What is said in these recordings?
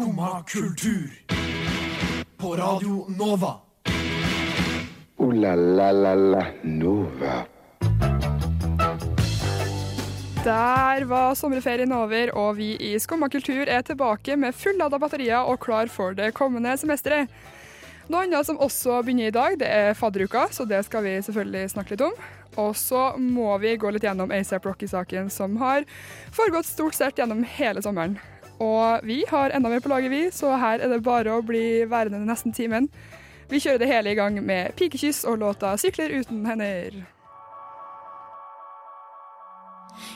Skumma kultur. På Radio Nova. O-la-la-la-la Nova. Der var sommerferien over, og vi i Skumma kultur er tilbake med fullada batterier og klar for det kommende semesteret. Noe annet som også begynner i dag, det er fadderuka, så det skal vi selvfølgelig snakke litt om. Og så må vi gå litt gjennom ASAP Rocky-saken, som har foregått stort sett gjennom hele sommeren. Og vi har enda mer på laget, vi, så her er det bare å bli værende nesten timen. Vi kjører det hele i gang med pikekyss og låta 'Sykler uten hender'.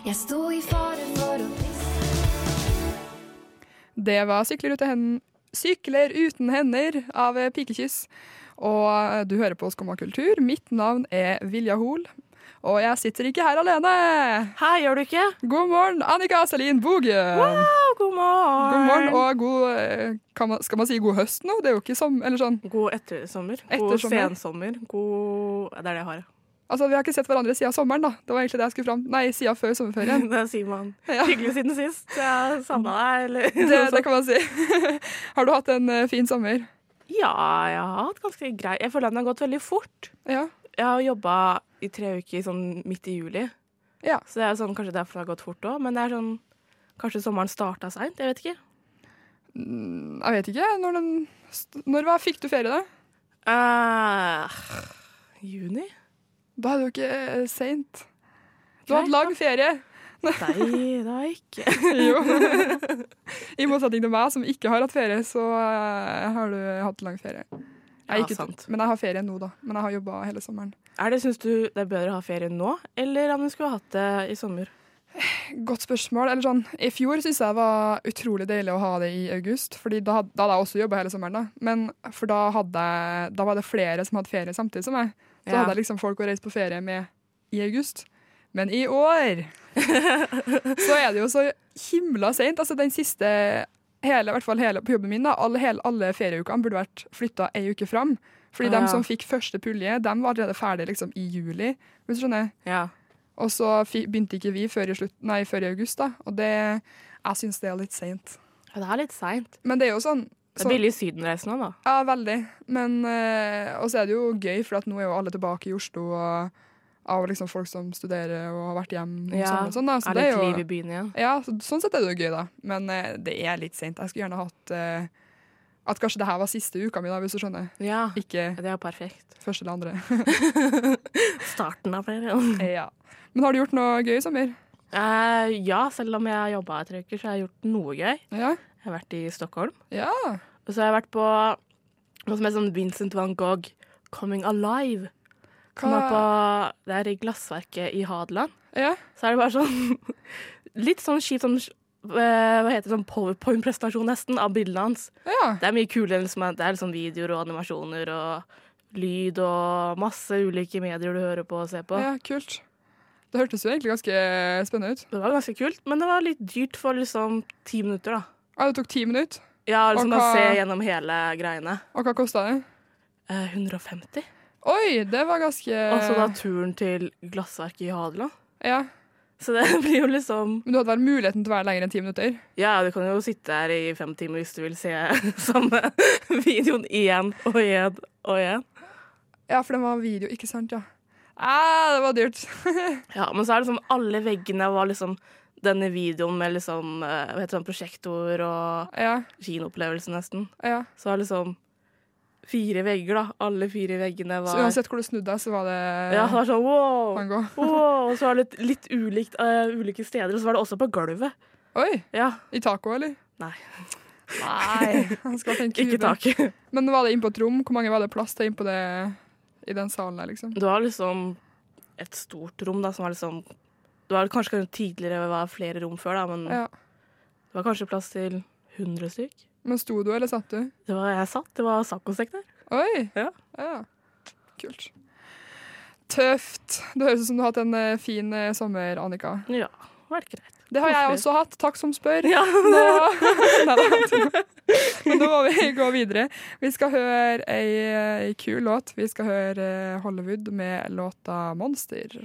Jeg sto i fare for å Det var 'Sykler uten, hender', Sykler uten hender' av Pikekyss. Og du hører på Skumma kultur. Mitt navn er Vilja Hol. Og jeg sitter ikke her alene. Hei, gjør du ikke? God morgen, Annika Selin Bogen. Wow, god morgen. God morgen og god eh, kan man, Skal man si god høst nå? Det er jo ikke som Eller sånn. God ettersommer. God sensommer. God Det er det jeg har. Altså, Vi har ikke sett hverandre siden sommeren, da. Det var egentlig det jeg skulle fram Nei, siden før sommerferien. Det sier man. Ja. Hyggelig siden sist. Jeg savna deg, eller Det, det kan man si. Har du hatt en eh, fin sommer? Ja, jeg har hatt ganske grei Jeg føler at den har gått veldig fort. Ja. Jeg har jobba i tre uker sånn midt i juli, Ja. så det er sånn, kanskje derfor det har gått fort òg. Men det er sånn Kanskje sommeren starta seint? Jeg vet ikke. Mm, Jeg vet ikke. Når, den, når var, fikk du ferie, da? Uh, juni? Da er det jo ikke eh, seint. Du har hatt lang ferie. Nei, da ikke. Jo. I motsetning til meg, som ikke har hatt ferie, så eh, har du hatt lang ferie. Jeg Ja, sant. Men jeg har ferie nå, da. Men jeg har jobba hele sommeren. Er det, Syns du det er bedre å ha ferie nå, eller om du skulle hatt det i sommer? Godt spørsmål. Eller sånn, I fjor syns jeg det var utrolig deilig å ha det i august, Fordi da, da hadde jeg også jobba hele sommeren. da. Men for da, hadde, da var det flere som hadde ferie samtidig som meg. Så Ja. hadde jeg liksom folk å reise på ferie med i august. Men i år så er det jo så himla seint. Altså den siste hele, i hvert fall hele på jobben min, da, alle, hele, alle ferieukene burde vært flytta ei uke fram. Fordi Ah, de som fikk første pulje, de var allerede ferdig liksom, i juli. Hvis du skjønner? Ja. Og så begynte ikke vi før i, slutt, nei, før i august, da. Og det, jeg syns det er litt seint. ja, det er litt seint. Men det er jo sånn Det så- er billig sydenreise nå, da. Ja, veldig. Men øh, Og så er det jo gøy, for nå er jo alle tilbake i Oslo. Og, av liksom folk som studerer og har vært hjemme. Ja, og sånn, da. Så er det det er jo, liv i byen igjen. Ja, så, sånn sett er det jo gøy, da. Men eh, det er litt seint. Jeg skulle gjerne hatt eh, At kanskje det her var siste uka mi, da, hvis du skjønner. Ja, Ikke det er perfekt. første eller andre. Starten av ferien. ja. Men har du gjort noe gøy i sommer? Uh, ja, selv om jeg har jobba i tre uker, så har jeg gjort noe gøy. Ja. Jeg har vært i Stockholm. Ja. Og så har jeg vært på noe som heter sånn Vincent van Gogh Coming Alive. Som er på, det er i glassverket i Hadeland. Ja. Så er det bare sånn Litt sånn kjipt sånn eh, Hva heter det, sånn powerpoint-presentasjon nesten av bildene hans. ja. Det er mye kulere enn som er- det er liksom videoer og animasjoner og lyd og masse ulike medier du hører på og ser på. ja kult. Det hørtes jo egentlig ganske spennende ut. Det var ganske kult, men det var litt dyrt for liksom ti minutter, da. Ja, det tok ti minutter. Ja, liksom hva... å se gjennom hele greiene. Og hva kosta det? Eh, 150. Oi, det var ganske Og så da turen til glassverket i Hadeland. Ja. Så det blir jo liksom Men du hadde vel muligheten til å være lenger enn ti minutter? Ja, du kan jo sitte her i fem timer hvis du vil se samme videoen igjen og igjen og igjen. Ja, for det var video, ikke sant? Ja. Ah, det var dyrt. Ja, men så er det sånn alle veggene var liksom denne videoen med liksom eh, hva heter det, sånn prosjektor og ja, kinoopplevelse nesten. ja. Så er det liksom fire vegger, da. Alle fire veggene var Så uansett hvor du snudde deg, så var det Ja, det var sånn wow! Wow! Og så var det litt, litt ulikt, uh, ulike steder, og så var det også på gulvet. Oi! Ja. I taco, eller? Nei, Nei. Ikke taket. Men var det inn på et rom? Hvor mange var det plass til inn på det i den salen der, liksom? Det var liksom et stort rom, da, som var liksom Det var kanskje tidligere var flere rom før, da, men Ja. det var kanskje plass til 100 stykk. Men sto du, eller satt du? Det var jeg satt. Det var saccosekk der. Oi! Ja. ja. Kult. Tøft. Det høres ut som du har hatt en eh, fin eh, sommer, Annika. Ja, var greit. Det har jeg også hatt. Takk som spør. Ja, Nå. Men nå må vi gå videre. Vi skal høre ei, ei kul låt. Vi skal høre eh, Hollywood med låta 'Monster'.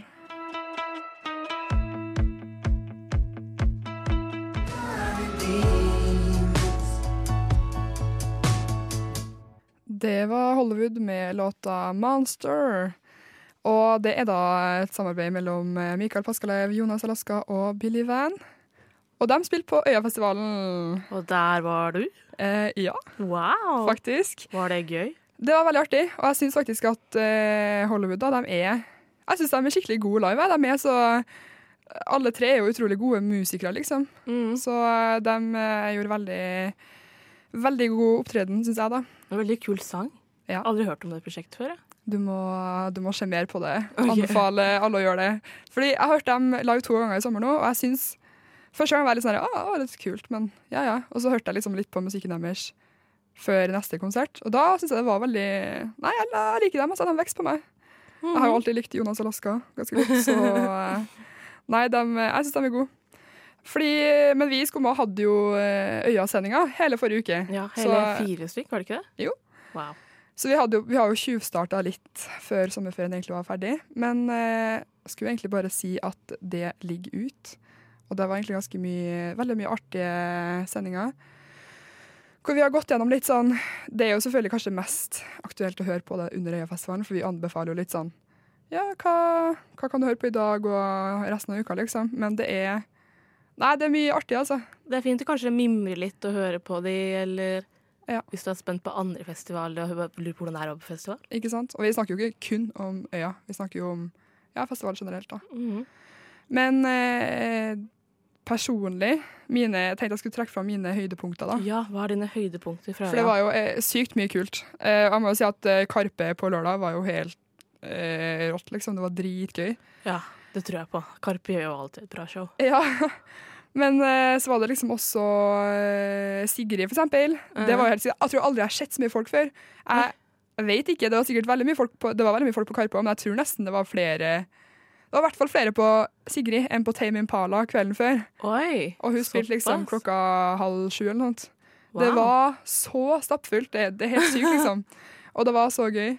Det var Hollywood med låta 'Monster'. Og det er da et samarbeid mellom eh, Mikael Paskalev, Jonas Alaska og Billy Van. Og de spilte på Øyafestivalen. Og der var du. Eh, ja, Wow! faktisk. Var det gøy? Det var veldig artig, og jeg syns faktisk at eh, Hollywood da, de er Jeg syns de er skikkelig gode live. De er så Alle tre er jo utrolig gode musikere, liksom. Mm. Så eh, de eh, gjorde veldig Veldig god opptreden, syns jeg, da. En veldig kul sang. Ja. Aldri hørt om det prosjektet før. jeg. Du må, du må se mer på det. Okay. Anbefale alle å gjøre det. Fordi jeg har hørt dem live to ganger i sommer nå, og jeg syns Første gang var jeg litt sånn her, var litt kult, men ja ja. Og så hørte jeg liksom litt på musikken deres før neste konsert, og da syns jeg det var veldig Nei, jeg, jeg liker dem, altså. De vokser på meg. Jeg har jo alltid likt Jonas Alaska ganske godt, så eh, Nei, de, jeg syns de er gode. Fordi, men vi i Skumma hadde jo eh, Øya-sendinga hele forrige uke. Ja, Hele Så- fire stykk, var det ikke det? Jo. Wow. Så vi, jo, vi har jo tjuvstarta litt før sommerferien egentlig var ferdig. Men eh, skulle egentlig bare si at det ligger ut. Og det var egentlig ganske mye, veldig mye artige sendinger. Hvor vi har gått gjennom litt sånn Det er jo selvfølgelig kanskje mest aktuelt å høre på det under Øyafestivalen, for vi anbefaler jo litt sånn Ja, hva, hva kan du høre på i dag og resten av uka, liksom? Men det er Nei, det er mye artig, altså. Det er fint å kanskje mimre litt og høre på de, eller Ja. hvis du er spent på andre festivaler og lurer på hvordan det er å være på festival. Ikke sant? Og vi snakker jo ikke kun om Øya, vi snakker jo om ja, festival generelt, da. Mhm. Men eh, personlig mine, Jeg tenkte jeg skulle trekke fram mine høydepunkter. da. Ja, hva er dine høydepunkter fra For det var jo eh, sykt mye kult. Eh, jeg må jo si at eh, Karpe på lørdag var jo helt eh, rått, liksom. Det var dritgøy. Ja, det tror jeg på. Karpe gjør jo alltid et bra show. Ja. Men eh, så var det liksom også eh, Sigrid, for eksempel. Det var jo helt, jeg tror aldri jeg har sett så mye folk før. Jeg vet ikke, Det var sikkert veldig mye folk på, det var veldig mye folk på Karpe, men jeg tror nesten det var flere Det var i hvert fall flere på Sigrid enn på Tame Impala kvelden før. Oi! Og hun spilte liksom klokka halv sju eller noe. Wow. Det var så stappfullt. Det, det er helt sykt, liksom. Og det var så gøy.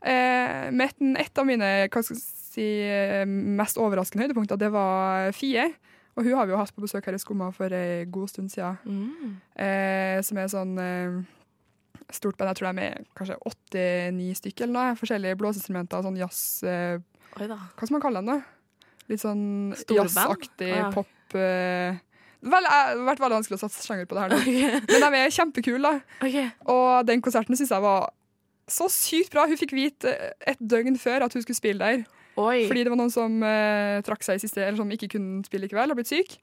Eh, med et, et av mine hva skal jeg si, eh, mest overraskende høydepunkter, det var Fie. Og hun har vi jo hatt på besøk her i Skumma for ei god stund siden. Mm. Eh, som er sånn eh, stort band. Jeg tror de er kanskje åtte-ni stykker eller noe. Forskjellige blåseinstrumenter. Sånn jazz eh. Hva skal man kalle dem, da? Litt sånn jazzaktig Ah, ja. pop. Eh, vel, det har vært veldig vanskelig å satse sjanger på det her nå. Men de er kjempekule, da. Okay. Og den konserten syns jeg var så sykt bra. Hun fikk vite eh, et døgn før at hun skulle spille der. Oi. Fordi det var noen som eh, trakk seg i siste, eller som ikke kunne spille likevel, og blitt syk.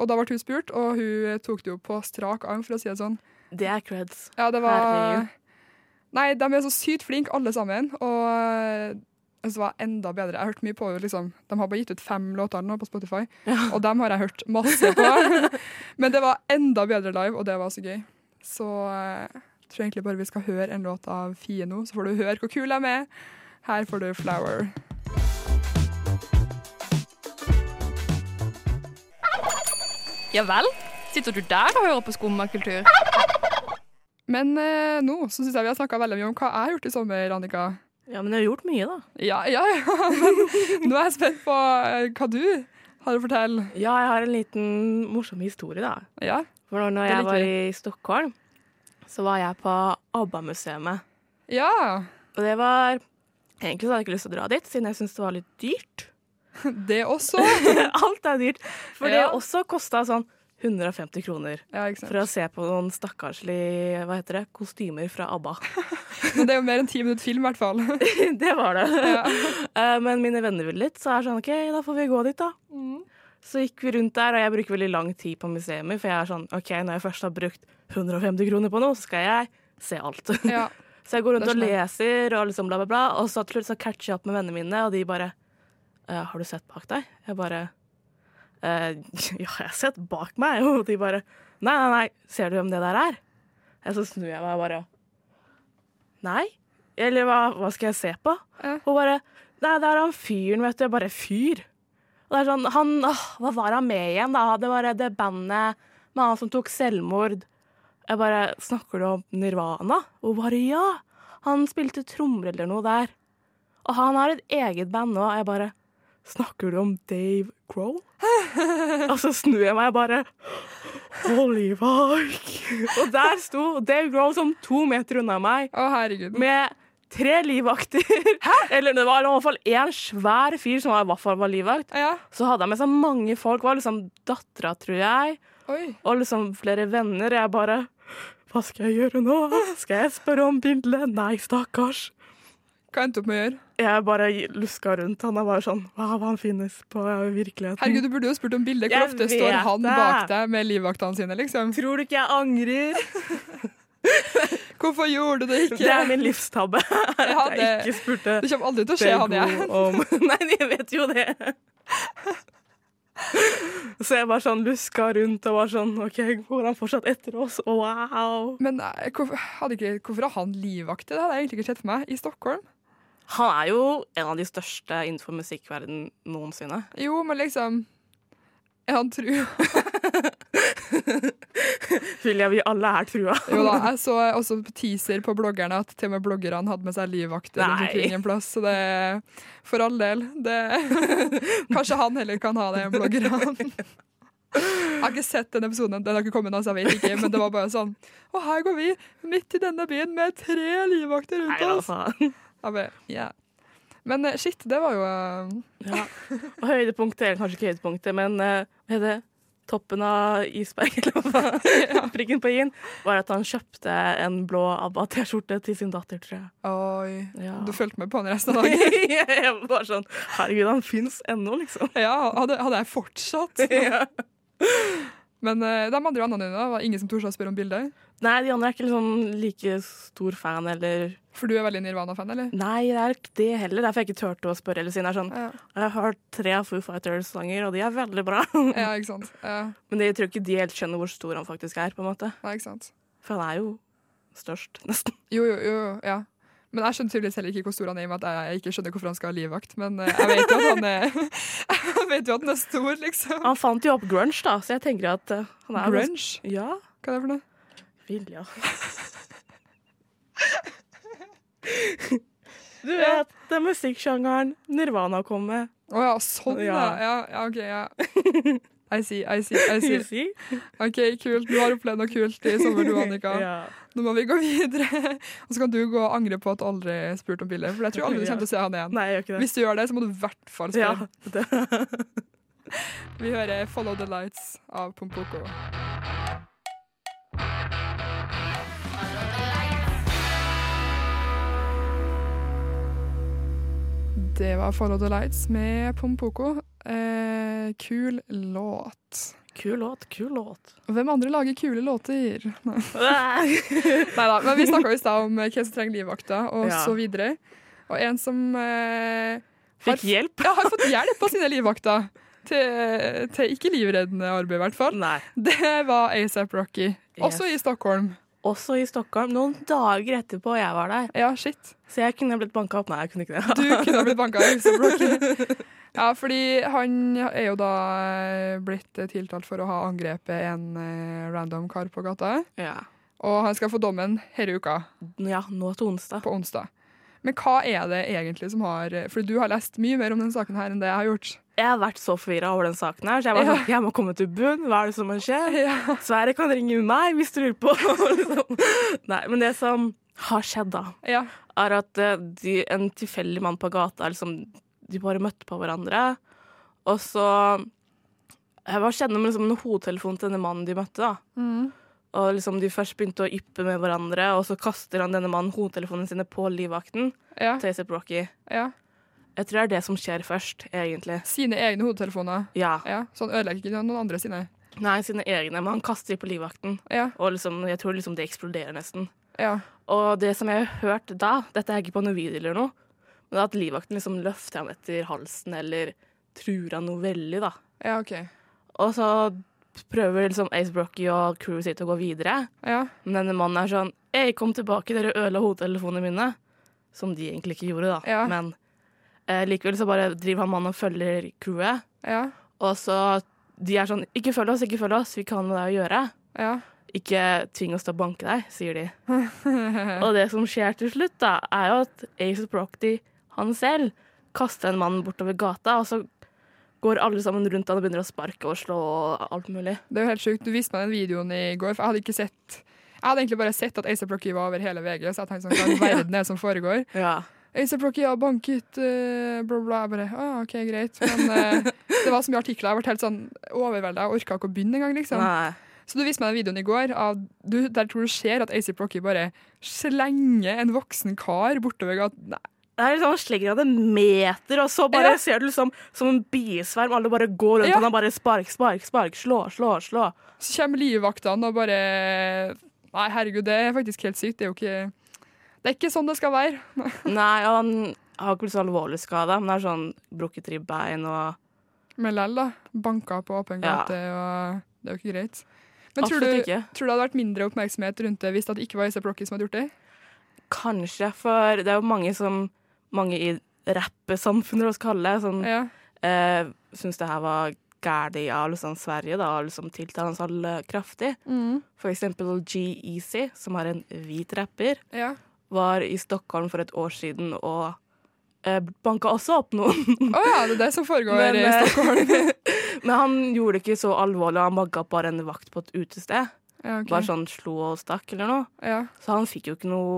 Og da ble hun spurt, og hun tok det jo på strak arm, for å si det sånn. Det er creds. Ja, det var Herregud. Nei, de er så sykt flinke, alle sammen. Og eh, synes det var enda bedre. Jeg har hørt mye på liksom. De har bare gitt ut fem låter nå på Spotify, og dem har jeg hørt masse på. Men det var enda bedre live, og det var så gøy. Så eh, jeg tror egentlig bare vi skal høre en låt av Fie nå, så får du høre hvor kul de er. Her får du 'Flower'. Ja vel? Sitter du der og hører på skummakultur? Men eh, nå så syns jeg vi har snakka veldig mye om hva jeg har gjort i sommer, Annika. Ja, men jeg har gjort mye, da. Ja, ja, ja. Men nå er jeg spent på eh, hva du har å fortelle. Ja, jeg har en liten morsom historie, da. Ja. For når jeg var i Stockholm, så var jeg på ABBA-museet. ja. Og det var Egentlig så hadde jeg ikke lyst til å dra dit, siden jeg syntes det var litt dyrt. Det også. Alt er dyrt. For det Ja. også kosta sånn 150 kroner Ja, for å se på noen stakkarslige hva heter det, kostymer fra ABBA. Men det er jo mer enn ti minutter film, i hvert fall. det var det. Ja. Eh, Men mine venner ville litt, så er det sånn OK, da får vi gå dit, da. Så gikk vi rundt der, og jeg bruker veldig lang tid på museet, for jeg er sånn OK, når jeg først har brukt 150 kroner på noe, så skal jeg se alt. Ja. Så jeg går rundt og leser og liksom bla, bla, bla, og så til slutt så catcher jeg opp med vennene mine, og de bare «Eh, Har du sett bak deg? Jeg bare «Eh, Ja, jeg har sett bak meg. Og de bare Nei, nei, nei, ser du hvem det der er? Og så snur jeg meg og bare Nei? Eller hva, hva skal jeg se på? Ja. Hun bare Nei, det er han fyren, vet du. Jeg bare Fyr? Og det er sånn Han åh, Hva var han med igjen, da? Det var det bandet med han som tok selvmord. Jeg bare Snakker du om Nirvana? Og bare ja! Han spilte trommer eller noe der. Og han har et eget band nå. Jeg bare Snakker du om Dave Grohl? og så snur jeg meg og bare Holy fuck. Og der sto Dave Grohl som to meter unna meg Å, herregud. med tre livvakter. Eller det var i hvert fall én svær fyr som var, i hvert fall var livvakt. Ja. Så hadde han med seg mange folk. Det var liksom dattera, tror jeg, Oi. og liksom flere venner. Jeg bare Hva skal jeg gjøre nå? Skal jeg spørre om bildet? Nei, stakkars. Hva endte du opp med å gjøre? Jeg bare luska rundt. Han er bare sånn Wow, han finnes på virkeligheten. Herregud, du burde jo spurt om bildet. Hvor Jeg ofte står han det. bak deg med livvaktene sine, liksom? Tror du ikke jeg angrer? Hvorfor gjorde du det ikke? Det er min livstabbe. At Ja, jeg ikke spurte Det kommer aldri til å skje, han jeg. om Nei, jeg vet jo det. Så jeg bare sånn luska rundt og var sånn OK, går han fortsatt etter oss? Wow. Men eh, hvorfor, hadde ikke, hvorfor har han livvakter? Det hadde jeg egentlig ikke sett for meg. I Stockholm? Han er jo en av de største innenfor musikkverden noensinne. Jo, men liksom Er han trua? Jeg vi alle er trua. Jo da, jeg så også teaser på bloggerne at til og med bloggerne hadde med seg livvakter rundt omkring en plass. Så det For all del. Det, kanskje han heller kan ha det, bloggerne. Jeg har ikke sett den episoden, den har ikke kommet altså, så jeg vet ikke. Men det var bare sånn Og her går vi midt i denne byen med tre livvakter rundt oss. Nei, altså. Jeg bare, yeah. Men eh, shit, det var jo uh... Ja. Og høydepunktet, eller kanskje ikke høydepunktet, men uh, hva heter det? Toppen av isberg, eller hva? Prikken på i-en, var at han kjøpte en blå ABBA-T-skjorte til sin datter, tror jeg. Oi. Ja. Du fulgte med på han resten av dagen? jeg var sånn Herregud, han fins ennå, liksom. Ja, hadde, hadde jeg fortsatt? ja. Men uh, de andre vennene dine, var ingen som torde å spørre om bilder? Nei, de andre er ikke liksom like stor fan, eller For du er veldig Nirvana-fan, eller? Nei, det er ikke det heller. Derfor jeg ikke turte å spørre. Eller siden er sånn Ja. Jeg har hørt tre Foo Fighters-sanger, og de er veldig bra. ja, ikke sant. Ja. Men jeg tror ikke de helt skjønner hvor stor han faktisk er, på en måte. Nei, ikke sant. For han er jo størst, nesten. Jo, jo, jo, ja. Men jeg skjønner tydeligvis heller ikke hvor stor han er, i og med at jeg ikke skjønner hvorfor han skal ha livvakt. Men eh, jeg vet jo at han er Jeg vet jo at han er stor, liksom. Han fant jo opp grunge, da, så jeg tenker at eh, han er Grunge? Ja. Hva er det for noe? Vilja. Du vet, den musikksjangeren Nirvana kom med. Å ja, sånn, ja. Ja. ja. OK, ja. I see, I see, I see. See? OK, kult. Du har opplevd noe kult i sommer, du, Annika. Ja. Nå må vi gå videre. Og så kan du gå og angre på at du aldri spurte om bildet, for jeg tror aldri du kommer til å se han igjen. Nei, jeg gjør ikke det. Hvis du gjør det, så må du i hvert fall spørre. Ja. Vi hører 'Follow the Lights' av Pompoko. Det var 'Follow the Lights' med Pompoko. Eh, kul låt. Kul låt, kul låt. Hvem andre lager kule låter? Nei da, men vi snakka i stad om eh, hvem som trenger livvakta, og Ja. så videre. Og en som eh, har, Fikk hjelp? ja, har fått hjelp av sine livvakter. Til, til ikke livreddende arbeid, i hvert fall. Nei. Det var ASAP Rocky. Også i Stockholm. Også i Stockholm. Noen dager etterpå jeg var der. Ja, shit. Så jeg kunne blitt banka opp. Nei, jeg kunne ikke det. Du kunne blitt banka opp. Ja, fordi han er jo da eh, blitt tiltalt for å ha angrepet en eh, random kar på gata. Ja. Og han skal få dommen denne uka, ja, nå til onsdag. på onsdag. Men hva er det egentlig som har For du har lest mye mer om denne saken her enn det jeg har gjort. Jeg har vært så forvirra over den saken her, så jeg var Ja. sånn, jeg må komme til bunn. Hva er det som skjedd? Ja. Sverre kan ringe meg hvis du lurer på. liksom. Nei, men det som har skjedd, da, ja. er at eh, de, en tilfeldig mann på gata liksom, De bare møtte på hverandre. Og så Jeg bare kjenner med liksom, en hodetelefon til denne mannen de møtte. da. Mm. Og liksom de først begynte å yppe med hverandre, og så kaster han denne mannen hodetelefonene sine på livvakten Ja. til Rocky. ja. Jeg tror det er det som skjer først, egentlig. Sine egne hodetelefoner. Ja. Ja, Så han ødelegger ikke noen andre sine. Nei, sine egne, men han kaster på livvakten. Ja. Og liksom, jeg tror liksom det eksploderer nesten. Ja. Og det som jeg har hørt da, dette er ikke på noe video eller noe, men at livvakten liksom løfter ham etter halsen eller truer han noe veldig, da. ja, OK. Og så prøver liksom Ace Brocky og crewet sitt å gå videre, Ja. men denne mannen er sånn Ei, kom tilbake, dere ødela hodetelefonene mine. Som de egentlig ikke gjorde, da. Ja. Men eh, likevel så bare driver han mannen og følger crewet. Ja. Og så de er sånn Ikke følg oss, ikke følg oss, vi kan med deg å gjøre. Ja. Ikke tving oss til å banke deg, sier de. og det som skjer til slutt, da, er jo at Ace Procty, han selv, kaster en mann bortover gata, og så går alle sammen rundt han og begynner å sparke og slå og alt mulig. Det er jo helt sjukt. Du viste meg den videoen i går, for jeg hadde ikke sett Jeg hadde egentlig bare sett at Ace Procty var over hele VG, så jeg tenkte sånn, hva i verden er det som foregår? Ja. ASAP Rocky har banket uh, bla, bla. Jeg bare, ah, OK, greit. Men uh, det var så mye artikler. Jeg ble helt sånn overvelda. Jeg orka ikke å begynne engang, liksom. Nei. Så du viste meg den videoen i går. Av, du, der tror du ser at ASAP Rocky bare slenger en voksen kar bortover gata. Nei, Det er liksom, Han slenger han en meter, og så bare Ja. ser du liksom som en bisverm. Alle bare går rundt, Ja. og han bare spark, spark, spark, slå, slå, slå. Så kommer livvaktene og bare Nei, herregud, det er faktisk helt sykt. Det er jo ikke Det er ikke sånn det skal være. Nei, og han har ikke blitt så alvorlig skada, men det er sånn brukket ribbein og Men lell, da. Banka på åpen Ja. og det er jo ikke greit. Men tror du, tror du det hadde vært mindre oppmerksomhet rundt det hvis det ikke var ASAP Rocky som hadde gjort det? Kanskje, for det er jo mange som Mange i rappesamfunnet, la vi kalle det, som Ja. eh, syns det her var gæli av liksom Sverige, da, og liksom tiltaler han så kraftig. kraftig. For eksempel G-Eazy, som har en hvit rapper, ja. Var i Stockholm for et år siden og eh, banka også opp noen. Å ja, det er det som foregår Men, i eh, Stockholm. Men han gjorde det ikke så alvorlig, han banka opp bare en vakt på et utested. Ja, okay. Bare sånn slo og stakk eller noe. ja. Så han fikk jo ikke noe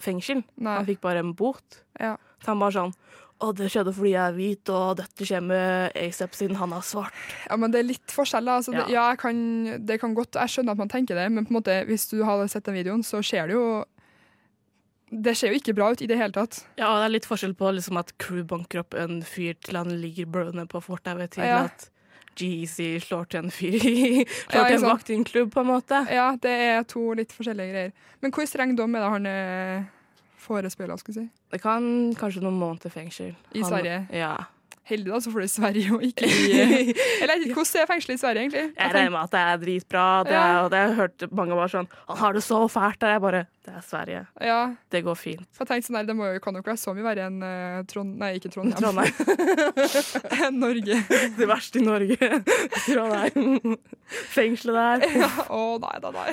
fengsel. Nei. Han fikk bare en bot. Ja. Så han bare sånn Å, det skjedde fordi jeg er hvit, og dette skjer med Acep siden han er svart. Ja, men det er litt forskjell. da. Altså, det, ja, jeg kan, det kan godt, jeg skjønner at man tenker det, men på en måte, hvis du hadde sett den videoen, så ser det jo Det ser jo ikke bra ut i det hele tatt. Ja, og det er litt forskjell på liksom at crew banker opp en fyr til han ligger brødende på fortauet, til Ja. at Jeezy slår til en fyr i Slår Ja, til en vakt i en klubb, på en måte. Ja, det er to litt forskjellige greier. Men hvor streng dom er det han eh, forespeiler, skal vi si? Det kan kanskje noen måneder fengsel. I Han- Sverige? Ja. Heldig, da, så får du Sverige og ikke i Eller hvordan er fengselet i Sverige, egentlig? Jeg regner med at det er dritbra. Det Ja. og det har jeg hørt mange var sånn Han har det så fælt der. Jeg bare Det er Sverige. Ja, Det går fint. jeg tenkte sånn nei, Det må jo, kan jo ikke være så mye verre enn uh, Trond... Nei, ikke Trondheim. Trondheim. Norge. Det verste i Norge. Trondheim. Fengselet der. Å nei da, nei.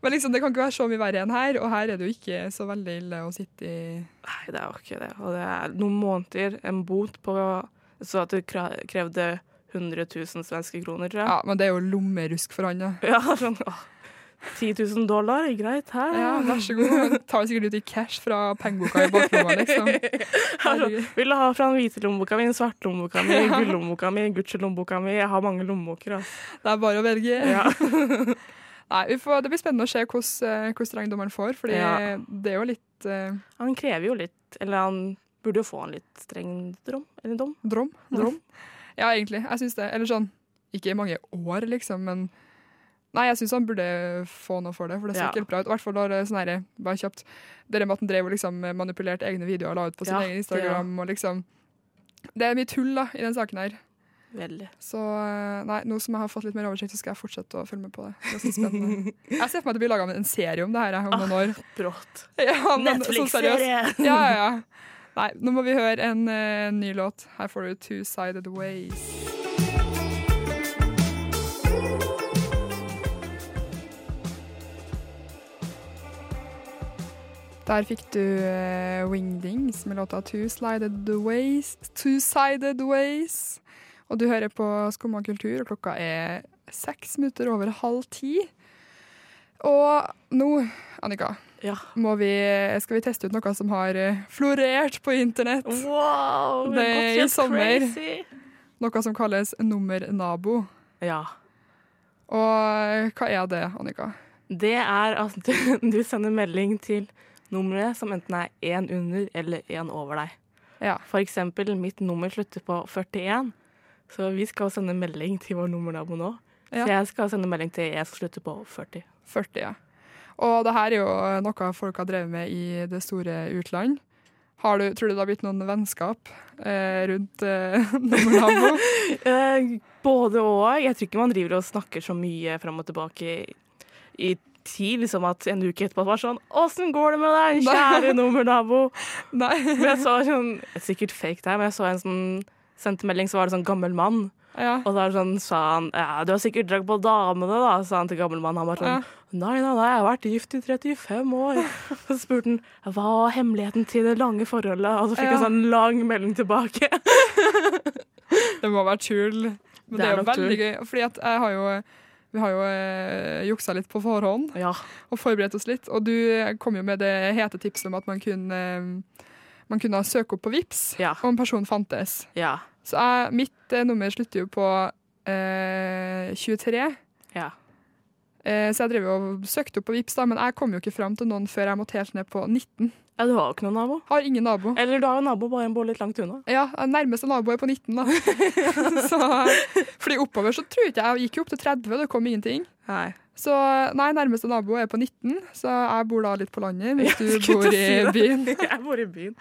Men liksom, det kan ikke være så mye verre enn her, og her er det jo ikke så veldig ille å sitte i Nei, det er jo ikke det. Og det er noen måneder, en bot på Så at du krevde 100 000 svenske kroner, tror jeg. Ja, men det er jo lommerusk for han, ja. Ja, sånn åh, 10 000 dollar, greit, her. Ja, vær så god. Han tar sikkert ut i cash fra pengeboka i baklomma, liksom. Herregud. Vil du ha fra den hvite lommeboka mi, den svarte lommeboka mi, Ja. gullommeboka mi, Gucci-lommeboka mi? Jeg har mange lommeboker, altså. Det er bare å velge. Ja. Nei, får, Det blir spennende å se hvordan eh, hvor streng dommeren får, fordi Ja. det er jo litt uh... Han krever jo litt Eller han burde jo få en litt streng drom. Eller dom. drom. Drom. Ja, egentlig. Jeg syns det. Eller sånn, ikke i mange år, liksom, men Nei, jeg syns han burde få noe for det, for det ser Ja. ikke helt bra ut. I hvert fall når er sånn herre, bare kjapt Det med at han drev og liksom manipulerte egne videoer og la ut på sin Ja, egen det Instagram, og liksom Det er mye tull da, i den saken her. Veldig. Så eh, nei, nå som jeg har fått litt mer oversikt, så skal jeg fortsette å følge med på det. det er spennende. Jeg ser for meg at det blir laga en serie om det her om noen år. Brått. Ja, men sånn. Ja, ja, ja. Nei, nå må vi høre en eh, ny låt. Her får du Two Sided Ways. Der fikk du uh, Wingdings med låta Two Sided Ways. Two Sided Ways. Og du hører på Skumma kultur, og klokka er seks minutter over halv ti. Og nå, Annika, Ja. må vi, skal vi teste ut noe som har eh, florert på internett. Wow! Det er i sommer. crazy. Noe som kalles nummernabo. Ja. Og hva er det, Annika? Det er at du, du sender melding til nummeret som enten er én under eller én over deg. Ja. For eksempel, mitt nummer slutter på 41, så vi skal sende melding til vår nummernabo nå. Ja. Så jeg skal sende melding til jeg som slutter på 40. 40, ja. Og det her er jo noe folk har drevet med i det store utland. Har du, tror du det har blitt noen vennskap eh, rundt eh, nummernabo? Eh, både og. Jeg tror ikke man driver og snakker så mye fram og tilbake i, i tid. Liksom at en uke etterpå var sånn 'Åssen går det med deg, kjære nummernabo?' Nei. Men jeg så sånn, Sikkert fake der, men jeg så en sånn sendte melding, så var det sånn gammel mann. Ja. Og da sånn, sa han ja, du har sikkert dragd på damene, da, sa han til gammel mann. Han var sånn Ja. nei, nei, nei, jeg har vært gift i 35 år. Så spurte han hva var hemmeligheten til det lange forholdet, og så fikk Ja. han sånn lang melding tilbake. Det må være tull. Men Det det, er er jo veldig tull. gøy. Fordi at jeg har jo vi har jo eh, juksa litt på forhånd Ja, og forberedt oss litt. Og du kom jo med det hete tipset om at man kunne, eh, man kunne søke opp på Vips ja, om personen fantes. ja, Så jeg, mitt eh, nummer slutter jo på eh, 23. ja. Eh, så jeg drev jo og søkte opp på Vips da, men jeg kom jo ikke fram til noen før jeg måtte helt ned på 19. Ja, du har jo ikke noen nabo. Har ingen nabo. Eller du har jo nabo, bare en bor litt langt unna. Ja, nærmeste nabo er på 19, da. så, fordi oppover så tror jeg ikke jeg gikk jo opp til 30, det kom ingenting. Nei. Så nei, nærmeste nabo er på 19, så jeg bor da litt på landet, hvis du bor i si byen. Jeg bor i byen.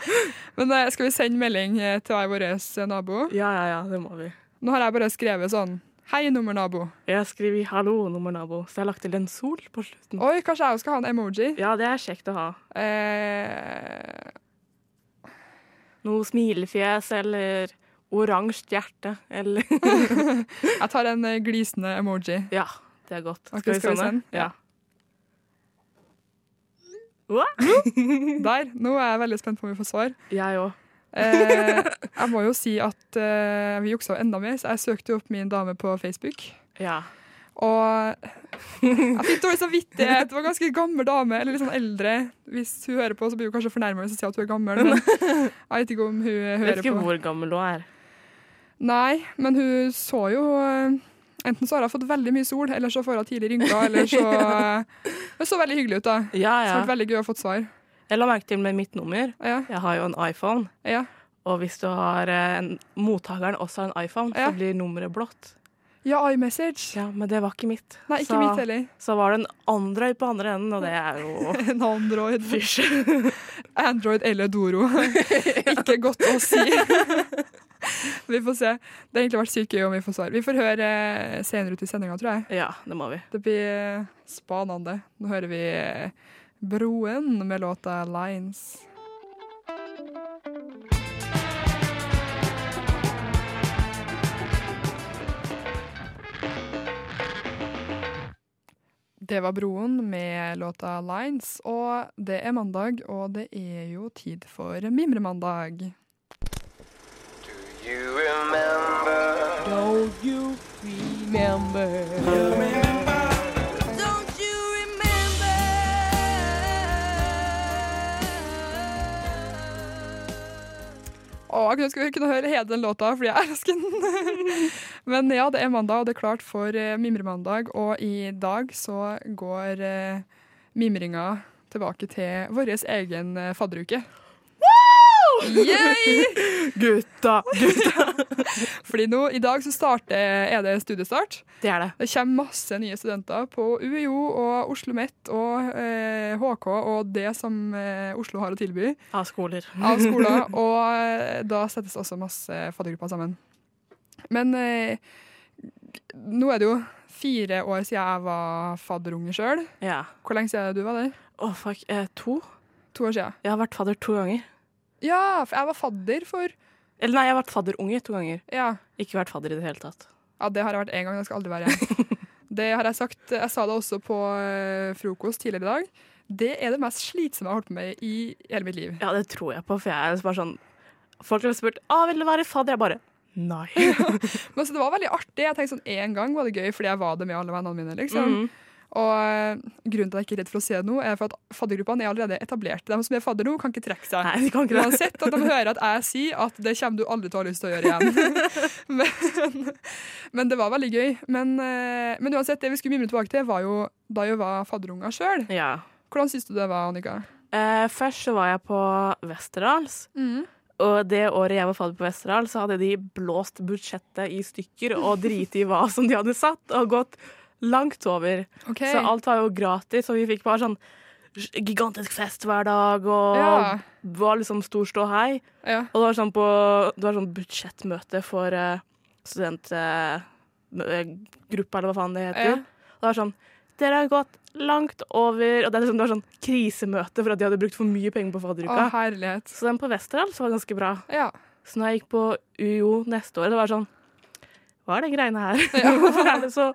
Men eh, skal vi sende melding eh, til hver vår eh, nabo? Ja, ja, ja, det må vi. Nå har jeg bare skrevet sånn Hei, nummernabo. Jeg skriver 'hallo, nummernabo', så jeg har lagt til en sol på slutten. Oi, kanskje jeg òg skal ha en emoji? Ja, det er kjekt å ha. Eh, Noe smilefjes eller oransje hjerte eller jeg tar en eh, glisende emoji. Ja, det er godt. Okay, skal vi sende? Ja. Der. Nå er jeg veldig spent på om vi får svar. Jeg òg. Eh, jeg må jo si at eh, vi juksa enda mer, så jeg søkte jo opp min dame på Facebook. Ja. Og jeg fikk dårlig samvittighet. Det var en ganske gammel dame, eller litt sånn eldre. Hvis hun hører på, så blir hun kanskje fornærma hvis jeg sier at hun er gammel. Men jeg vet ikke om hun hører på. Vet ikke hvor gammel hun er. Nei, men hun så jo eh, Enten så har hun fått veldig mye sol, eller så får hun tidlig rynker, eller så Hun så veldig hyggelig ut, da. Ja, Så det har ja. vært veldig gøy å få svar. Jeg la merke til med mitt nummer. Ja, Jeg har jo en iPhone. ja. Og hvis du har eh, en, mottakeren også har en iPhone, Ja. så blir nummeret blått. ja iMessage. Ja, Men det var ikke mitt. Nei, ikke så, mitt heller. Så var det en Android på andre enden, og det er jo En Android. fysj. Android eller Doro. Ikke godt å si. vi får se. Det har egentlig vært sykt gøy om vi får svar. Vi får høre eh, senere ut i sendinga, tror jeg. Ja, det må vi. Det blir eh, spanende. Nå hører vi Broen med låta 'Lines'. Det var Broen med låta 'Lines', og det er mandag, og det er jo tid for mimremandag. Å, jeg vi kunne høre hele den låta, fordi jeg elsker den. Men ja, det er mandag, og det er klart for eh, mimremandag. Og i dag så går eh, mimringa tilbake til vår egen eh, fadderuke. Yay! Gutta! Fordi nå, i dag så starter, er det studiestart. Det er det. Det kommer masse nye studenter på UiO og Oslo OsloMet og eh, HK og det som eh, Oslo har å tilby Av skoler. av skoler. Og eh, da settes også masse faddergrupper sammen. Men eh, nå er det jo fire år siden jeg var fadderunge sjøl. Ja. Hvor lenge siden du var der? Å, fuck. Eh, to? To år siden. Jeg har vært fadder to ganger. Ja, for jeg var fadder for Eller nei, jeg har vært fadderunge to ganger. Ja, Ikke vært fadder i det hele tatt. ja det har jeg vært én gang. Det skal aldri være igjen. Det har jeg sagt. Jeg sa det også på eh, frokost tidligere i dag. Det er det mest slitsomme jeg har holdt på med i hele mitt liv. Ja, det tror jeg på, for jeg er bare sånn Folk har spurt ah, vil du være fadder. Jeg bare nei. Men så det var veldig artig. Jeg tenkte sånn, En gang var det gøy fordi jeg var det med alle vennene mine. liksom. Mhm. Og Grunnen til at jeg ikke er redd for å se noe, er for at faddergruppene er allerede etablert. De som er fadder nå, kan ikke trekke seg. Nei, de kan ikke. Uansett at de hører at jeg sier at det kommer du aldri til å ha lyst til å gjøre igjen. men, men det var veldig gøy. Men, eh, men uansett, det vi skulle mimre tilbake til, var jo da jeg var fadderunger sjøl. Ja. Hvordan syns du det var, Annika? Eh, først så var jeg på Westerdals. Og det året jeg var fadder på Westerdal, så hadde de blåst budsjettet i stykker og driti i hva som de hadde satt, og gått langt over. Okay. Så alt var jo gratis, og vi fikk bare sånn gigantisk fest hver dag, og Ja. var liksom stor ståhei. Ja. Og det var sånn på Det var sånn budsjettmøte for uh, studentgruppa, eller hva faen det heter. Ja. Og det var sånn Dere har gått langt over Og det, liksom, det var sånn krisemøte for at de hadde brukt for mye penger på Å, fadderuka. herlighet. Så den på Westerdals var ganske bra. Ja. Så når jeg gikk på UiO neste år, det var sånn hva er det greiene her? Hvorfor er det så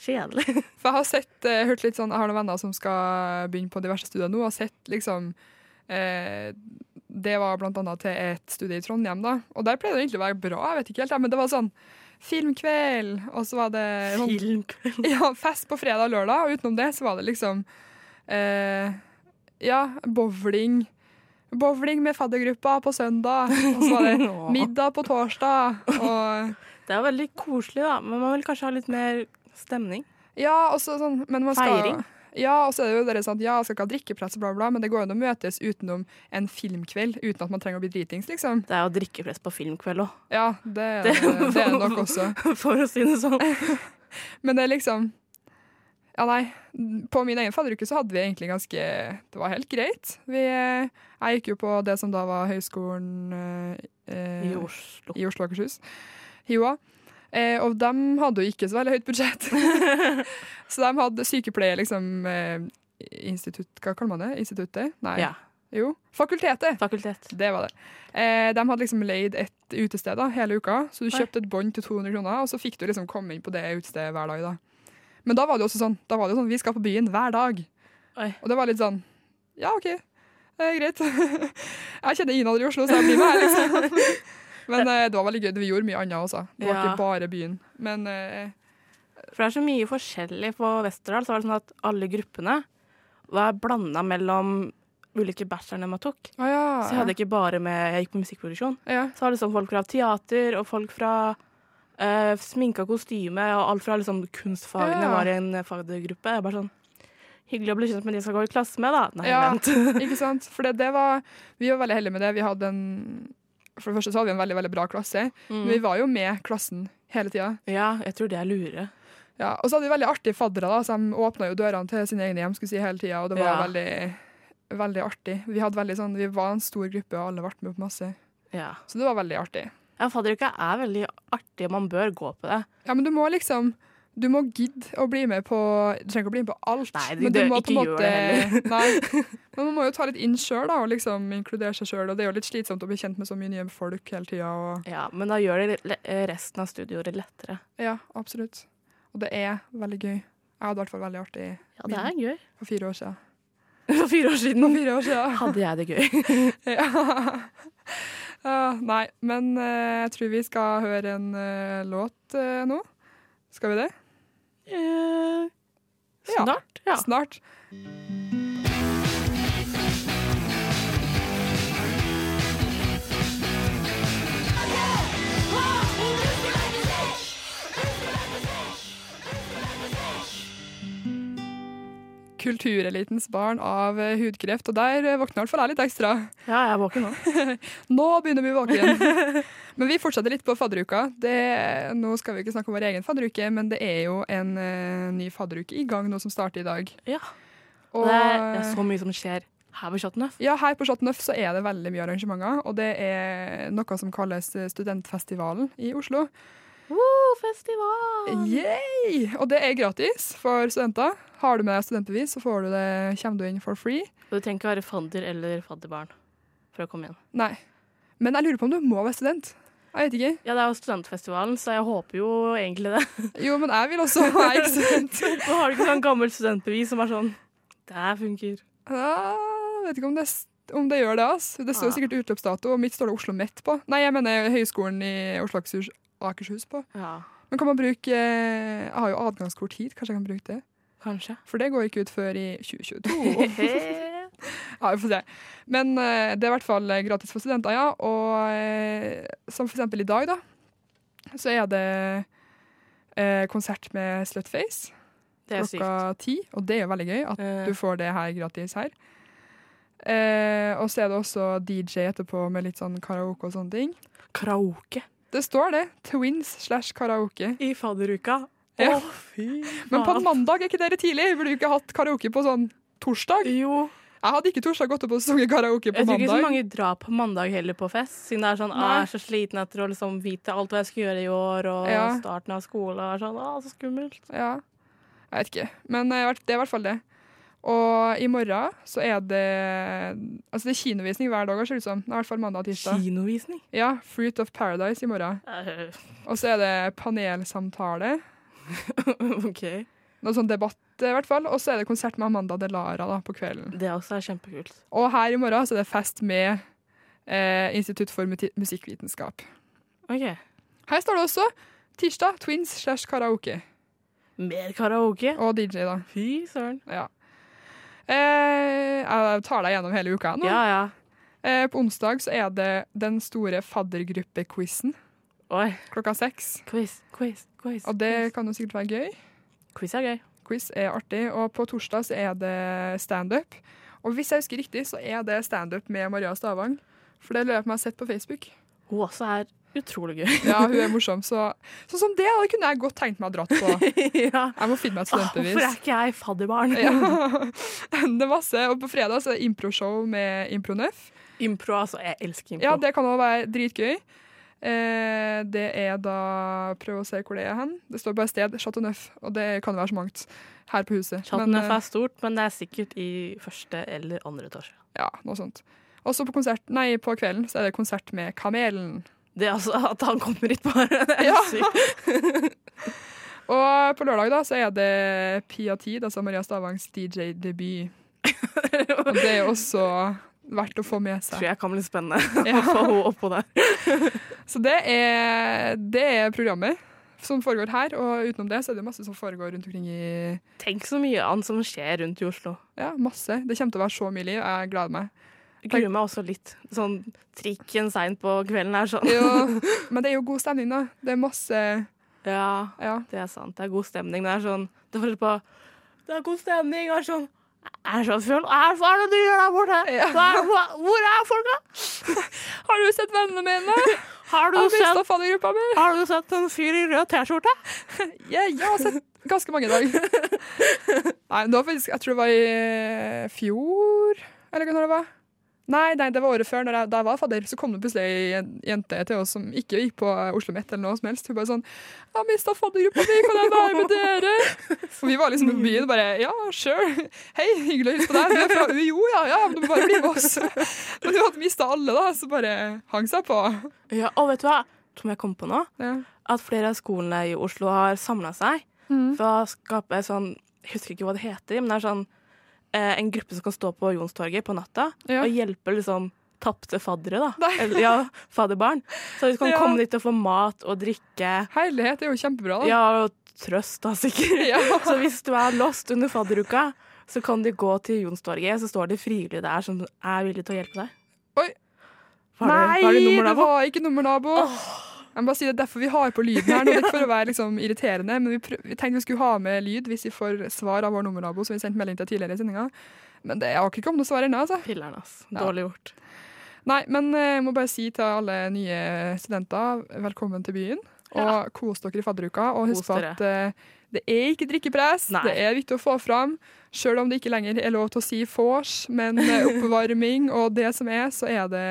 kjedelig? For jeg har sett, eh, hørt litt sånn, jeg har noen venner som skal begynne på diverse studier nå, og har sett liksom eh, Det var blant annet til et studie i Trondheim, da. Og der pleide det egentlig å være bra, jeg vet ikke helt, men det var sånn filmkveld, og så var det sånn Filmkveld. ja, fest på fredag og lørdag, og utenom det så var det liksom eh, Ja, bowling. Bowling med faddergruppa på søndag, og så var det middag på torsdag. Og Det er veldig koselig, da, men man vil kanskje ha litt mer stemning. ja, og så sånn men man skal, Feiring. Ja, og så er det jo dere sånn at ja, jeg skal ikke ha drikkepress bla, bla, men det går an å møtes utenom en filmkveld uten at man trenger å bli dritings, liksom. Det er jo drikkepress på filmkveld òg, Ja, det, er Det- det, det er nok også. for å si det sånn. Men det er liksom Ja, nei. På min egen fadderuke så hadde vi egentlig ganske Det var helt greit. Vi, jeg gikk jo på det som da var høyskolen eh, eh, I Oslo. i Oslo og Akershus. HiOA. Eh, og de hadde jo ikke så veldig høyt budsjett. så de hadde sykepleie, liksom eh, Institutt, Hva kaller man det? Instituttet? Nei. Ja. Jo. Fakultetet. Fakultet. Det var det. Eh, de hadde liksom leid et utested da, hele uka, så du kjøpte et bånd til 200 kroner, og så fikk du liksom komme inn på det utestedet hver dag. da. Men da var det jo også sånn, da var det jo sånn, vi skal på byen hver dag. Oi. Og det var litt sånn, ja, ok, er greit. jeg kjenner ingen andre i Oslo, så jeg blir med her, liksom. Men eh, det var veldig gøy, vi gjorde mye annet også. Det var Ja. ikke bare byen. Men eh, For det er så mye forskjellig på Westerdal. Så var det sånn at alle gruppene var blanda mellom ulike bachelorene man tok. å ja. Så jeg hadde ikke bare med Jeg gikk på musikkproduksjon. ja. Så var det sånn folk fra teater og folk fra uh, sminka kostyme, og alt fra liksom kunstfagene Ja. var i en faggruppe. Jeg bare sånn Hyggelig å bli kjent med de jeg skal gå i klasse med, da. Nei, Ja. vent. Ikke sant? For det, det var, vi var veldig heldige med det. Vi hadde en, for det første så hadde vi en veldig, veldig bra klasse. Men vi Mm. var jo med klassen hele tida. Ja, jeg tror det er lure. Ja, og så hadde vi veldig artige faddere, da, så de åpna jo dørene til sine egne hjem skulle si, hele tida, og det var Ja. veldig, veldig artig. Vi, veldig sånn, vi var en stor gruppe, og alle ble med på masse. Ja. Så det var veldig artig. ja Fadderuka er veldig artig, og man bør gå på det. Ja, men du må liksom Du må gidde å bli med på Du trenger ikke å bli med på alt. Nei, du men du må ikke gjøre det heller. Nei. Men man må jo ta litt inn sjøl, og liksom inkludere seg sjøl. Og det er jo litt slitsomt å bli kjent med så mye nye folk hele tida. Ja, Men da gjør det resten av studieåret lettere. Ja, absolutt. Og det er veldig gøy. Jeg hadde i hvert fall veldig artig Ja, det er gøy. for fire år siden. For fire år For fire år siden. hadde jeg det gøy. Ja. Uh, nei, men uh, jeg tror vi skal høre en uh, låt eh, nå. Skal vi det? Eh. Snart. Ja. Snart. Kulturelitens barn av eh, hudkreft, og der eh, våkner i hvert fall jeg litt ekstra. ja, jeg er våken nå. Nå begynner vi å våke igjen. Men vi fortsetter litt på fadderuka. Det, nå skal vi ikke snakke om vår egen fadderuke, men det er jo en uh, ny fadderuke i gang nå som starter i dag. Ja. Og, Det er, er så mye som skjer her på Chateauneuf. ja, her på Chateauneuf så er det veldig mye arrangementer, og det er noe som kalles Studentfestivalen i Oslo. Woo, festival! Yay! Og det er gratis for studenter. Har du med deg studentbevis, så får du det, kommer du inn for free. Og du trenger ikke være fadder eller fadderbarn for å komme igjen. Nei. Men jeg lurer på om du må være student. Jeg vet ikke. Ja, det er jo studentfestivalen, så jeg håper jo egentlig det. Jo, men jeg vil også være student. Nå har du ikke sånn gammelt studentbevis som er sånn Det funker. Ja, Jeg vet ikke om det, om det gjør det. Altså. Det står Ja. sikkert utløpsdato, og mitt står det Oslo Met på. Nei, jeg mener Høgskolen i Oslo Akershus, Akershus på. Ja, Men kan man bruke Jeg har jo adgangskort hit, kanskje jeg kan bruke det? Kanskje. For det går ikke ut før i 2022. ja, vi får se. Men eh, det er i hvert fall eh, gratis for studenter, ja. Og eh, som for eksempel i dag, da, så er det eh, konsert med Slutface Det er sykt. klokka ti. Og det er jo veldig gøy at du får det her gratis her. Eh, og så er det også DJ etterpå med litt sånn karaoke og sånne ting. karaoke Det står det. Twins slash karaoke. i fadderuka. Ja. Å, Men på en mandag er ikke dere tidlig? Burde du ikke hatt karaoke på sånn torsdag? Jo. Jeg hadde ikke torsdag gått opp og sunget karaoke på mandag. Jeg tror ikke så mange drar på mandag heller på fest, siden det er sånn, jeg er så sliten etter å liksom vite alt hva jeg skal gjøre i år, og Ja. starten av skole, er sånn, å, så skummelt. Ja, jeg vet ikke. Men eh, det er i hvert fall det. Og i morgen så er det Altså det er kinovisning hver dag, ser det ut som. I hvert fall mandag og tirsdag. Kinovisning. Ja, Fruit of Paradise i morgen. Eh, Og så er det panelsamtale. OK. Noe sånn debatt, i hvert fall. Og så er det konsert med Amanda Delara da, på kvelden. Det også er kjempekult. Og her i morgen så er det fest med eh, Institutt for musikkvitenskap. OK. Her står det også tirsdag Twins slash karaoke. Mer karaoke. Og DJ, da. Fy søren. Ja. Eh, jeg tar deg gjennom hele uka nå. Ja, ja. Eh, på onsdag så er det den store faddergruppequizen klokka seks. Quiz, quiz, quiz. Og det kan jo sikkert være gøy. Quiz er gøy. Quiz er artig. Og på torsdag så er det standup. Og hvis jeg husker riktig, så er det standup med Maria Stavang. For det lurer jeg har sett på Facebook. Hun også er utrolig gøy. Ja, hun er morsom. Så sånn som det da kunne jeg godt tenkt meg å dratt på. ja. Jeg må finne meg et studentbevis. Hvorfor er ikke jeg fadderbarn? Ja. Det er masse. Og på fredag så er det improshow med Impronøff. Impro, altså. Jeg elsker impro. Ja, det kan også være dritgøy. Eh, det er da Prøv å se hvor det er hen. Det står bare sted Chateau Neuf, og det kan være så mangt her på huset. Chateau Men, eh, er stort, men det er sikkert i første eller andre etasje. Ja, noe sånt. Også på, konsert, nei, på kvelden så er det konsert med Kamelen. Det er altså at han kommer hit, bare. Det er Ja. sykt. Og på lørdag da så er det Pia Tid, altså Maria Stavangs DJ-debut. Og det er også verdt å få med Tror seg. jeg kan bli spennende Ja. å få henne oppå der. Så det er, det er programmet som foregår her, og utenom det så er det masse som foregår rundt omkring i Tenk så mye annet som skjer rundt i Oslo. Ja, masse. Det kommer til å være så mye liv. Jeg gleder meg. Gruer meg også litt. Sånn trikken seint på kvelden er sånn. Jo, men det er jo god stemning, da. Det er masse Ja, Ja. det er sant. Det er god stemning. Det er sånn Det er forskjell på Det er god stemning. Er sånn er så full. Er, hva er det du gjør der borte? Hva, hvor er folka? Har du sett vennene mine? Har du, sett, har du sett en fyr i rød T-skjorte? Ja, jeg har sett ganske mange i dag. Nei, det var faktisk Jeg tror det var i fjor, eller hva det var. Nei, nei, det var året før. Når jeg, da jeg var fadder, så kom det plutselig ei jente til oss som ikke gikk på Oslo Met eller noe som helst. Hun bare sånn 'Jeg har mista faddergruppa mi, kan jeg være med dere?' Og vi var liksom på byen og bare 'Ja, sure. Hei, hyggelig å hilse på deg. Du er fra UiO, ja? Ja, men du må bare bli med oss.' Men hun hadde mista alle, da, så bare hang seg på. Ja, og vet du hva? Som jeg kom på nå? Ja. At flere av skolene i Oslo har samla seg Mm. for å skape sånn Jeg husker ikke hva det heter, men det er sånn eh, en gruppe som kan stå på Jonstorget på natta Ja. og hjelpe liksom tapte faddere, da. Eller, ja, fadderbarn. Så de kan Ja. komme dit og få mat og drikke. Herlighet, det er jo kjempebra, da. Ja, og trøst, da, sikkert. Ja. Så hvis du er lost under fadderuka, så kan du gå til Jonstorget, så står det frivillige der som er villige til å hjelpe deg. Oi. Var det, Nei, var det det var ikke nummernabo. Jeg må bare si Det er derfor vi har på lyden her. nå, Det er ikke for å være liksom irriterende, men vi, vi tenkte vi skulle ha med lyd hvis vi får svar av vår nummernabo, som vi sendte melding til tidligere i sendinga. Men det har ikke kommet noe svar ennå. Altså. Filler'n, ass. Ja. Dårlig gjort. Nei, men eh, jeg må bare si til alle nye studenter, velkommen til byen. Og kos dere i fadderuka. Og husk at uh, det er ikke drikkepress. Nei. Det er viktig å få fram. Selv om det ikke lenger er lov til å si vors, men eh, oppvarming og det som er, så er det,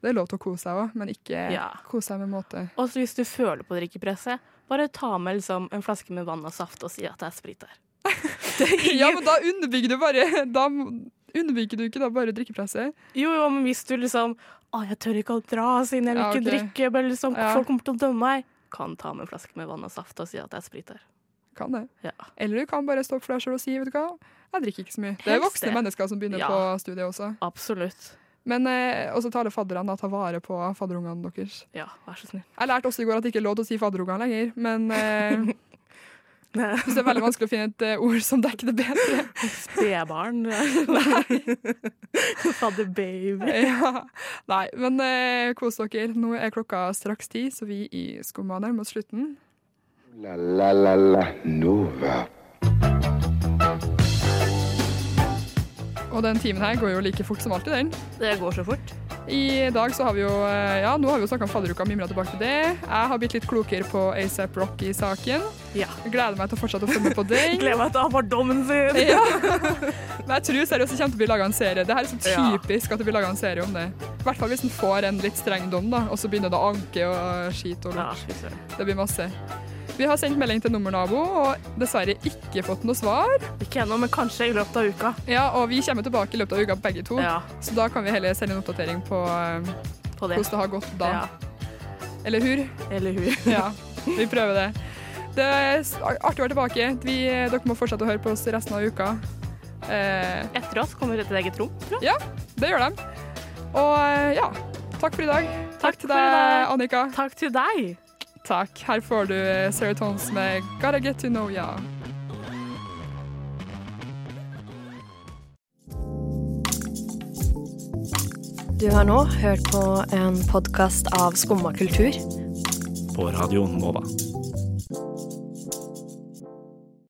det er lov til å kose seg òg. Men ikke Ja. kose seg med måte. Og hvis du føler på drikkepresset, bare ta med liksom en flaske med vann og saft og si at det er sprit der. Er Ja, men da underbygger du bare Da underbygger du ikke da bare drikkepresset. Jo, jo, men hvis du liksom Å, jeg tør ikke å dra siden jeg vil Ja, ikke ok. drikke, men liksom, Ja. folk kommer til å dømme meg. Kan ta med en flaske med vann og saft og si at det er sprit der. Kan det. Ja. Eller du kan bare stå opp for deg sjøl og si vet du hva, jeg drikker ikke så mye. Det er voksne det. mennesker som begynner Ja. på studiet også. Absolutt. Men eh, også til alle fadderne, ta vare på fadderungene deres. Ja, vær så snill. Jeg lærte også i går at det ikke er lov til å si fadderungene lenger, men eh, det er veldig vanskelig å finne et eh, ord som dekker det bedre. Spedbarn. Fadder baby. ja. Nei, men eh, kos dere. Nå er klokka straks ti, så vi i nærmer oss slutten. La la la la Nova. Og den timen her går jo like fort som alltid, den. Det går så fort. I dag så har vi jo eh, Ja, nå har vi jo snakka om fadderuka, mimra tilbake til det. Jeg har blitt litt klokere på ASAP Rocky-saken. Ja. Gleder meg til å fortsette å følge med på den. Gleder meg til han får dommen sin. Ja. Men jeg tror seriøst det kommer til å bli laga en serie. Det her er så Ja. typisk at det blir laga en serie om det. I hvert fall hvis den får en litt streng dom, da, og så begynner det å anke og skite og lort. Ja. Det blir masse. Vi har sendt melding til nummernabo og dessverre ikke fått noe svar. Ikke ennå, men kanskje i løpet av uka. Ja, Og vi kommer tilbake i løpet av uka begge to, Ja, så da kan vi heller sende en oppdatering på eh, på det. hvordan det har gått da. Ja. Eller hur? Eller hur. Ja, vi prøver det. Det er artig å være tilbake. Vi, dere må fortsette å høre på oss resten av uka. Eh, Etter oss kommer et eget rom. tror jeg. det gjør de. Og eh, ja, takk for i dag. Takk, Takk til deg. Annika. Takk til deg. Takk. Her får du serotons Sarah Tones med 'Gotta Get To Know Ya'. Du har nå hørt på en podkast av Skumma kultur. På Radio Nova.